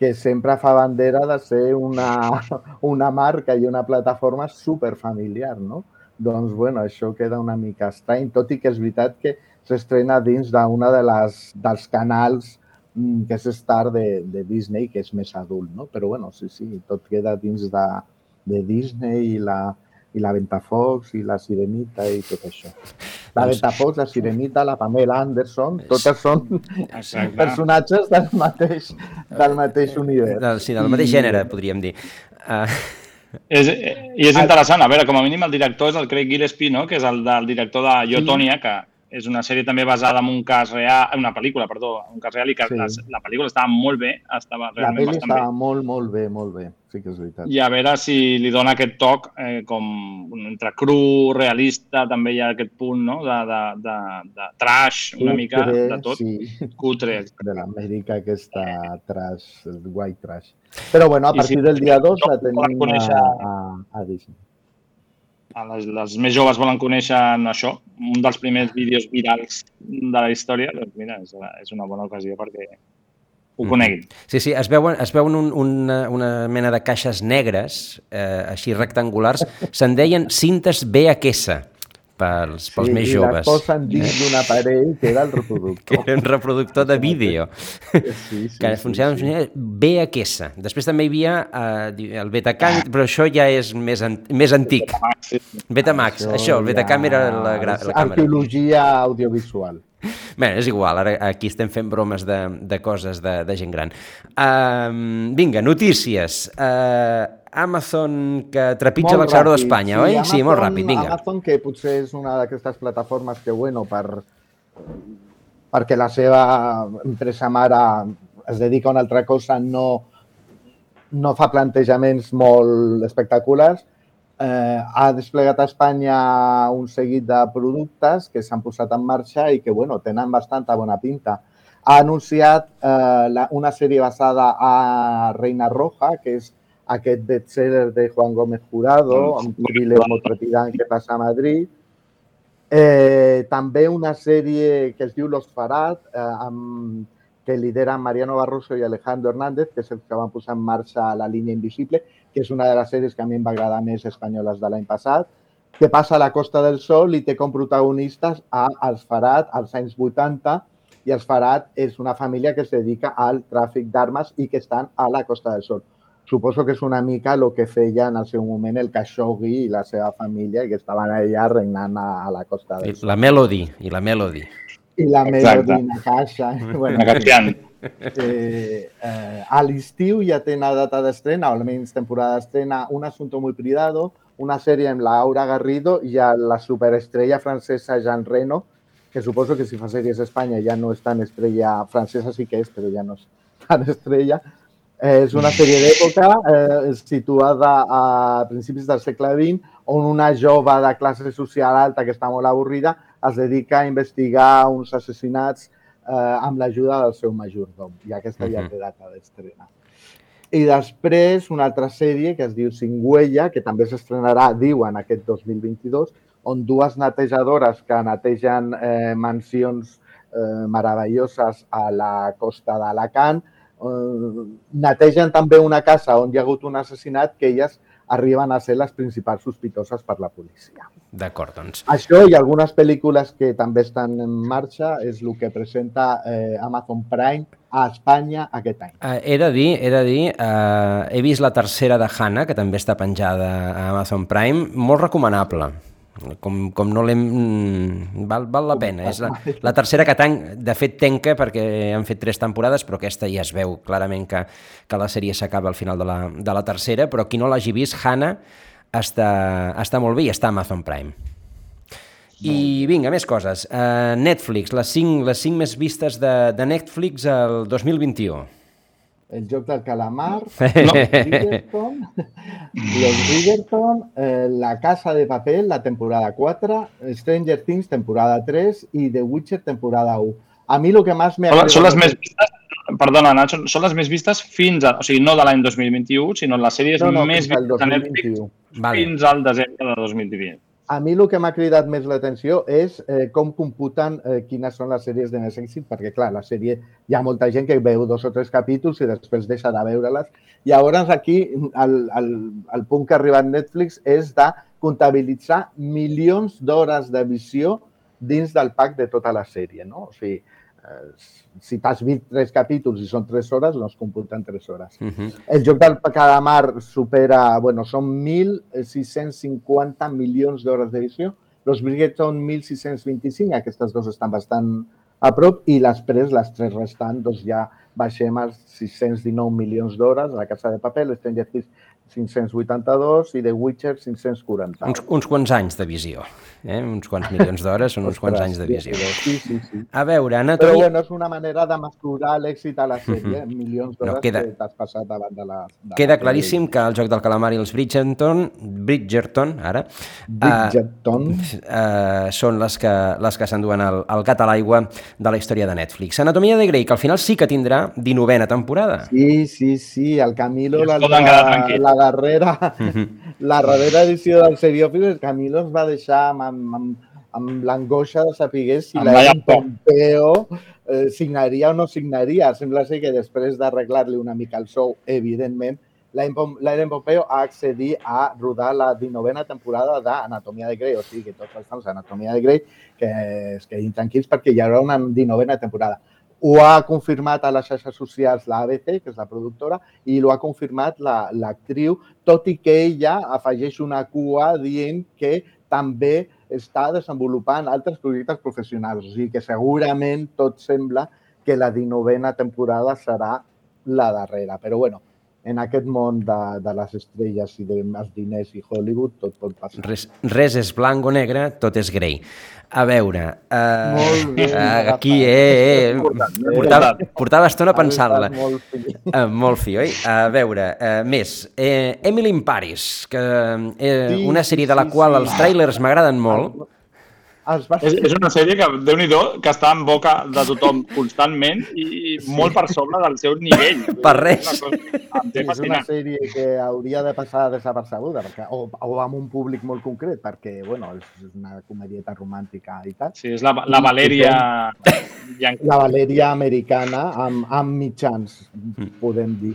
que sempre fa bandera de ser una, una marca i una plataforma superfamiliar, no? Doncs, bueno, això queda una mica estrany, tot i que és veritat que s'estrena dins d'una de les, dels canals que és Star de, de Disney, que és més adult, no? Però, bueno, sí, sí, tot queda dins de, de Disney i la, i la Ventafocs i la Sirenita i tot això. La Doncs- Ventafocs, la Sirenita, la Pamela Anderson, totes són Exacte. personatges del mateix, del mateix univers. Del, sí, del mateix I- gènere, podríem dir. Uh, És, I és interessant, a veure, com a mínim el director és el Craig Gillespie, no? que és el del director de Iotònia, que és una sèrie també basada en un cas real, una pel·lícula, perdó, un cas real, i que Sí. la, la pel·lícula estava molt bé, estava La realment pel·li bastant bé. estava molt, molt bé, molt bé. Sí que és veritat. I a veure si li dona aquest toc eh, com entre cru, realista, també hi ha aquest punt no? de, de, de, de trash, una mica Cutre, de tot. Sí. Cutre. De l'Amèrica aquesta trash, white trash. Però bueno, a I partir si- del dia 2 la tenim a, a, a Disney. Les, les més joves volen conèixer això, un dels primers vídeos virals de la història, doncs mira, és, és una bona ocasió perquè ho coneguin. Sí, sí, es veuen, es veuen un, una, una mena de caixes negres, eh, així rectangulars, se'n deien cintes VHS pels, pels sí, més i joves. les posen dins d'un aparell que era el que reproductor. era un reproductor de vídeo, Sí, sí, que sí, funcionava sí. amb VHS. Després també hi havia eh, el Betacam, però això ja és més, an més antic. Betamax, això, el Betacam era la, és la càmera. Arqueologia audiovisual. Bé, és igual, ara aquí estem fent bromes de, de coses de, de gent gran. Uh, vinga, notícies. Uh, Amazon que trepitja Molt l'accelerador d'Espanya, oi? sí, molt Amazon- ràpid, vinga. Amazon, que potser és una d'aquestes plataformes que, bueno, per, perquè la seva empresa mare es dedica a una altra cosa, no, no fa plantejaments molt espectaculars, eh, ha desplegat a Espanya un seguit de productes que s'han posat en marxa i que, bueno, tenen bastanta bona pinta. Ha anunciat eh, la, una sèrie basada a Reina Roja, que és aquest bestseller de Juan Gómez Jurado, un thriller molt trepidant que passa a Madrid. Eh, també una sèrie que es diu Los Farad, eh, amb, que lideren Mariano Barroso i Alejandro Hernández, que és el que van posar en marxa la línia invisible, que és una de les sèries que a mi em va agradar més espanyoles de l'any passat, que passa a la Costa del Sol i té com protagonistes a Els Farad als anys 80, i els Farad és una família que es dedica al tràfic d'armes i que estan a la Costa del Sol. Suposo que és una mica el que feia en el seu moment el Khashoggi i la seva família, que estaven allà regnant a, a la Costa del. La Melody, i la Melody. I la Exacte. Melody Nakasha. Bueno, Nakashian. eh, eh, a l'estiu ja té una data d'estrena, o almenys temporada d'estrena, Un asunto muy privado, una sèrie amb la Aura Garrido i a la superestrella francesa Jean Reno, que suposo que si fa sèries a Espanya ja no és tan estrella, francesa sí que és, però ja no és tan estrella. Eh, és una sèrie d'època eh, situada a principis del segle XX, on una jove de classe social alta que està molt avorrida es dedica a investigar uns assassinats eh, amb l'ajuda del seu majordom. I aquesta ja Mhm. té data d'estrena. I després una altra sèrie que es diu Singüella, que també s'estrenarà, diuen, aquest 2022, on dues netejadores que netegen eh, mansions eh, meravelloses a la costa d'Alacant eh, netegen també una casa on hi ha hagut un assassinat que elles arriben a ser les principals sospitoses per la policia. D'acord, doncs. Això i algunes pel·lícules que també estan en marxa és el que presenta eh, Amazon Prime a Espanya aquest any. Uh, he de dir, he de dir, uh, he vist la tercera de Hannah, que també està penjada a Amazon Prime, molt recomanable. Com, com no l'hem... mm, Val, val la pena. És la, la tercera que tanc, de fet tenca perquè han fet tres temporades, però aquesta ja es veu clarament que, que la sèrie s'acaba al final de la, de la tercera, però qui no l'hagi vist, Hannah, està, està molt bé i està a Amazon Prime. I vinga, més coses. Uh, Netflix, les cinc, les cinc més vistes de, de Netflix el 2021. El joc del calamar, no. Bridgerton, Los Bridgerton, eh, La Casa de Papel, la temporada 4, Stranger Things, temporada 3 i The Witcher, temporada 1. A mi el que més m'ha... Són, són les més vistes, perdona, Nacho, són les més vistes fins a, o sigui, no de l'any 2021, sinó les sèries No, no, més fins al vistes de Netflix 2021. Vale. fins al desembre de 2020. A mi el que m'ha cridat més l'atenció és eh, com computen eh, quines són les sèries de més èxit, perquè, clar, la sèrie hi ha molta gent que veu dos o tres capítols i després deixa de veure-les. Llavors, aquí, el, el, el punt que ha arribat Netflix és de comptabilitzar milions d'hores de visió dins del pack de tota la sèrie, no? O sigui, si t'has vist tres capítols i són tres hores, no es computen tres hores. Uh -huh. El joc del calamar supera, bueno, són 1.650 milions d'hores d'edició. Los Brigades són 1.625, aquestes dues estan bastant a prop, i després, les tres restants, doncs ja baixem als 619 milions d'hores, La Casa de Paper, Stranger Things 582 i The Witcher 540. Uns, uns quants anys de visió, eh? uns quants milions d'hores són uns quants anys de visió. Sí, sí, sí. A veure, Però anatomia... bueno, és una manera de mesurar l'èxit a la sèrie, Mhm. milions No, d'hores queda- que t'has passat davant de la... De Queda la claríssim que el joc del calamar i els Bridgerton, Bridgerton ara, Bridgerton. eh, eh, són les que, les que s'enduen el, el gat a l'aigua de la història de Netflix. Anatomia de Grey, que al final sí que tindrà 19a temporada. Sí, sí, sí, el Camilo, I es la, poden quedar la, tranquils. la darrera, la darrera edició del Seriòfil, el Camilo ens va deixar amb, amb, amb, amb l'angoixa de saber si la la. Pompeo eh, signaria o no signaria. Sembla ser que després d'arreglar-li una mica el sou, evidentment, Ellen Pompeo ha accedit a rodar la 19a temporada d'Anatomia de Grey, o sigui que tots els fans d'Anatomia de Grey que es quedin tranquils perquè hi haurà una 19a temporada. Ho ha confirmat a les xarxes socials la ABC, que és la productora, i ho ha confirmat la- l'actriu, tot i que ella afegeix una cua dient que també està desenvolupant altres projectes professionals. O sigui que segurament tot sembla que la 19a temporada serà la darrera. Però bueno, en aquest món de, de les estrelles i dels diners i Hollywood tot pot passar. Res, res és blanc o negre, tot és grey. A veure, uh, Molt bé, uh, aquí, eh, eh, portava, portava estona pensant-la. Molt fi. Uh, molt fi, oi? A veure, uh, més. Eh, Emily in Paris, que eh, Sí, una sèrie de la sí, qual sí. els trailers m'agraden molt. Es va... És, és una sèrie que, déu nhi que està en boca de tothom constantment i molt per sobre del seu nivell. Per res. És una cosa, té És una sèrie que hauria de passar desapercebuda, perquè, o, o amb un públic molt concret, perquè bueno, és una comedieta romàntica i tal. Sí, és la, la Valeria... La Valeria americana amb, amb mitjans, podem dir.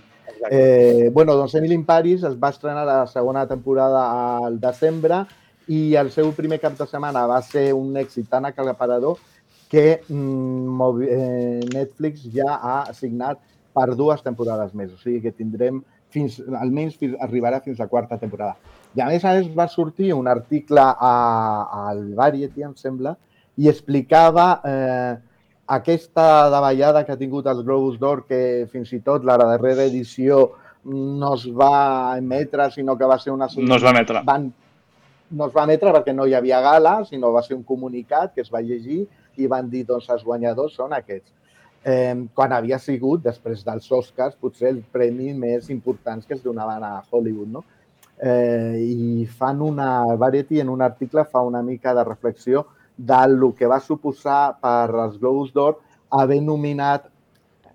Eh, bueno, doncs Emily in Paris es va estrenar la segona temporada al desembre i el seu primer cap de setmana va ser un èxit tan aclaparador que mm, eh, Netflix ja ha assignat per dues temporades més. O sigui que tindrem fins, almenys fins, arribarà fins a la quarta temporada. I a més a més va sortir un article a, al Variety, em sembla, i explicava eh, aquesta davallada que ha tingut els Globus d'Or, que fins i tot la darrera edició no es va emetre, sinó que va ser una... No es va emetre. Van, no es va emetre perquè no hi havia gala, sinó va ser un comunicat que es va llegir i van dir, doncs, els guanyadors són aquests. Eh, quan havia sigut, després dels Oscars, potser el premi més important que es donaven a Hollywood, no? Eh, I fan una... Variety en un article fa una mica de reflexió del que va suposar per als Globus d'Or haver nominat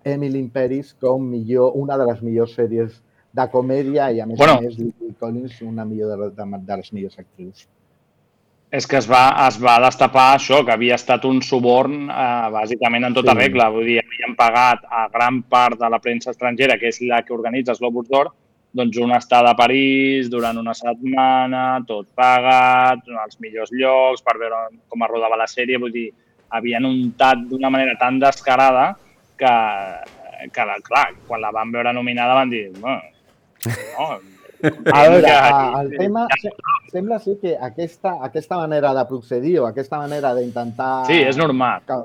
Emily in Paris com millor, una de les millors sèries de comèdia i a més Bueno. a més Lily Collins una millor de, de, de les millors actrius. És que es va, es va destapar això, que havia estat un suborn eh, bàsicament en tota Sí. regla. Vull dir, havien pagat a gran part de la premsa estrangera, que és la que organitza els Globus d'Or, doncs una estada a París durant una setmana, tot pagat, els millors llocs per veure com es rodava la sèrie. Vull dir, havien untat d'una manera tan descarada que, que clar, quan la van veure nominada van dir, bueno, no, A veure, el tema... se- Sembla ser que aquesta, aquesta manera de procedir o aquesta manera d'intentar... Sí, és normal. ca-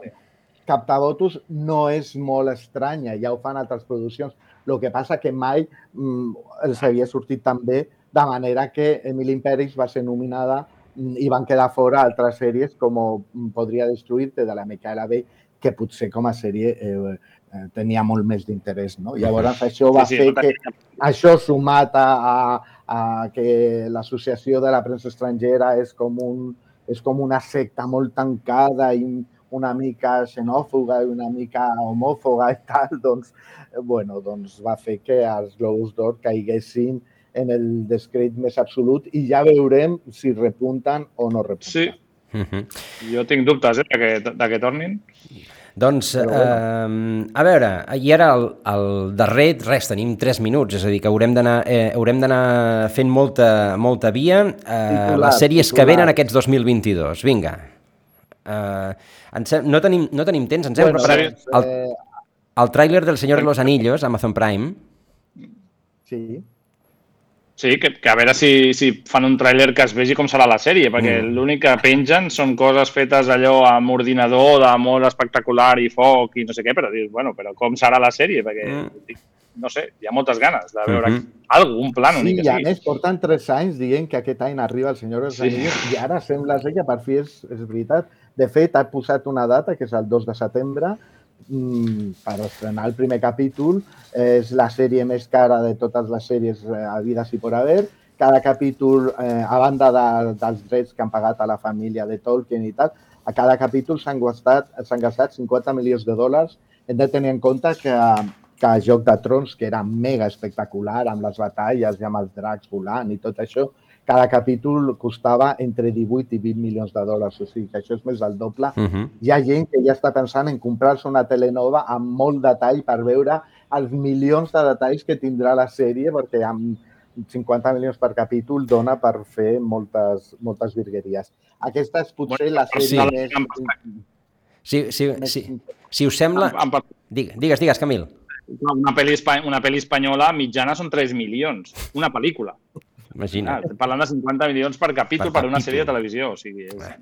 captar votos no és molt estranya, ja ho fan altres produccions. El que passa que mai mm, els havia sortit tan bé, de manera que Emily in Paris va ser nominada mm, i van quedar fora altres sèries com mm, Podria destruir-te de la Micaela Bay, que potser com a sèrie eh, eh, tenia molt més d'interès. No? Llavors això va Sí, sí, fer no que això sumat a, a, a que l'associació de la premsa estrangera és com, un, és com una secta molt tancada i una mica xenòfoga i una mica homòfoga i tal, doncs, eh, bueno, doncs va fer que els Globus d'Or caiguessin en el descrèdit més absolut i ja veurem si repunten o no repunten. Sí. Uh -huh. Jo tinc dubtes eh, de, que, de que tornin. Doncs, eh, a veure, i ara el, el darrer, res, tenim 3 minuts, és a dir, que haurem d'anar eh, haurem d'anar fent molta, molta via. Eh, Titular, les sèries que titular. venen aquests 2022, vinga. Uh, ens hem, no, tenim, no tenim temps, ens hem Bueno, preparat sí. el, el tràiler del Senyor de los Anillos, Amazon Prime. Sí. Sí, que, que a veure si, si fan un tràiler que es vegi com serà la sèrie, perquè Mm. l'únic que pengen són coses fetes allò amb ordinador, de molt espectacular i foc i no sé què, però dius, bueno, però com serà la sèrie? Perquè, Mm. no sé, hi ha moltes ganes de veure mm. -hmm. algun plan Sí, únic i a més porten tres anys dient que aquest any arriba el Senyor dels Sí. Anillos i ara sembla ser que per fi és, és veritat. De fet, ha posat una data, que és el 2 de setembre, per estrenar el primer capítol. És la sèrie més cara de totes les sèries eh, havides i por haver. Cada capítol, eh, a banda de, dels drets que han pagat a la família de Tolkien i tal, a cada capítol s'han gastat, gastat 50 milions de dòlars. Hem de tenir en compte que, que Joc de Trons, que era mega espectacular, amb les batalles i amb els dracs volant i tot això, cada capítol costava entre 18 i 20 milions de dòlars, o sigui que això és més del doble. Uh -huh. Hi ha gent que ja està pensant en comprar-se una telenova amb molt detall per veure els milions de detalls que tindrà la sèrie, perquè amb 50 milions per capítol dona per fer moltes, moltes virgueries. Aquesta és potser Bueno, la sèrie sí. més... Si, si, si, si us sembla... Amb, amb, Digues, digues, digues Camil. una pel·li, una pel·li espanyola mitjana són 3 milions. Una pel·lícula. Imagina. Ah, parlant de 50 milions per capítol Per per, una capítol. sèrie de televisió. O sigui, és...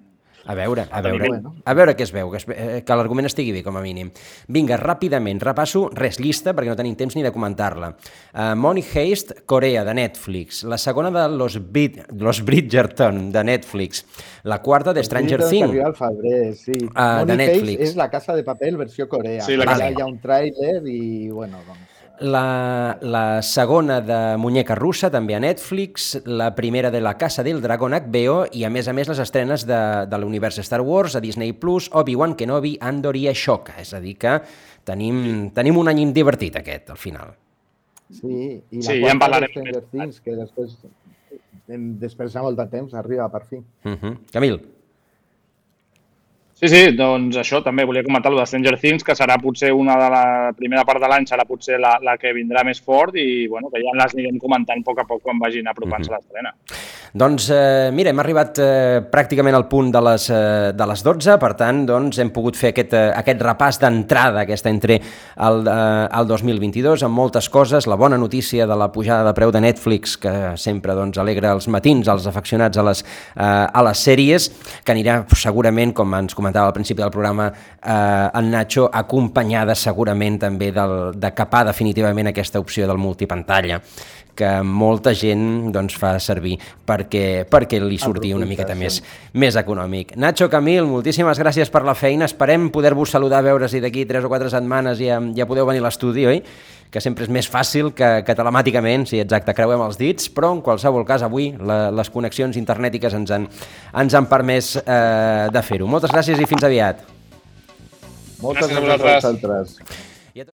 A veure, a veure, a veure què es veu, que, es, eh, que l'argument estigui bé, com a mínim. Vinga, ràpidament, repasso res llista, perquè no tenim temps ni de comentar-la. Uh, Money Heist, Corea, de Netflix. La segona de Los, Brid los Bridgerton, de Netflix. La quarta de Stranger Things. Things. Arriba al febrer, sí. De Money Heist Netflix. és la Casa de Papel versió Corea. Sí, la Ja casa- hi ha un tràiler i, bueno, doncs... La, la segona de Muñeca Russa, també a Netflix, la primera de La Casa del Dragón HBO i, a més a més, les estrenes de, de l'univers Star Wars a Disney+, Plus, Obi-Wan Kenobi, Andor i Ashoka. És a dir que tenim, tenim un any divertit aquest, al final. Sí, i la Sí, ja en quarta parlarem de Stranger Things, que després, després de molt de temps, arriba per fi. Uh -huh. Camil. Sí, sí, doncs això també volia comentar lo de Stranger Things, que serà potser una de la primera part de l'any, serà potser la, la que vindrà més fort i bueno, que ja les anirem comentant a poc a poc quan vagin apropant-se a l'estrena. Doncs eh, mira, hem arribat eh, pràcticament al punt de les, eh, de les 12, per tant doncs, hem pogut fer aquest, eh, aquest repàs d'entrada aquesta entre el, eh, el 2022 amb moltes coses, la bona notícia de la pujada de preu de Netflix que sempre doncs, alegra els matins als afeccionats a les, eh, a les sèries, que anirà segurament, com ens comentava al principi del programa eh, en Nacho, acompanyada segurament també del, de capar definitivament aquesta opció del multipantalla que molta gent doncs, fa servir perquè, perquè li surti una miqueta més, més econòmic. Nacho, Camil, moltíssimes gràcies per la feina. Esperem poder-vos saludar, veure si d'aquí 3 o 4 setmanes ja, ja podeu venir a l'estudi, oi? Que sempre és més fàcil que, que telemàticament, sí, exacte, creuem els dits, però en qualsevol cas avui la, les connexions internètiques ens han, ens han permès eh, de fer-ho. Moltes gràcies i fins aviat. Moltes Gràcies a gràcies a vosaltres.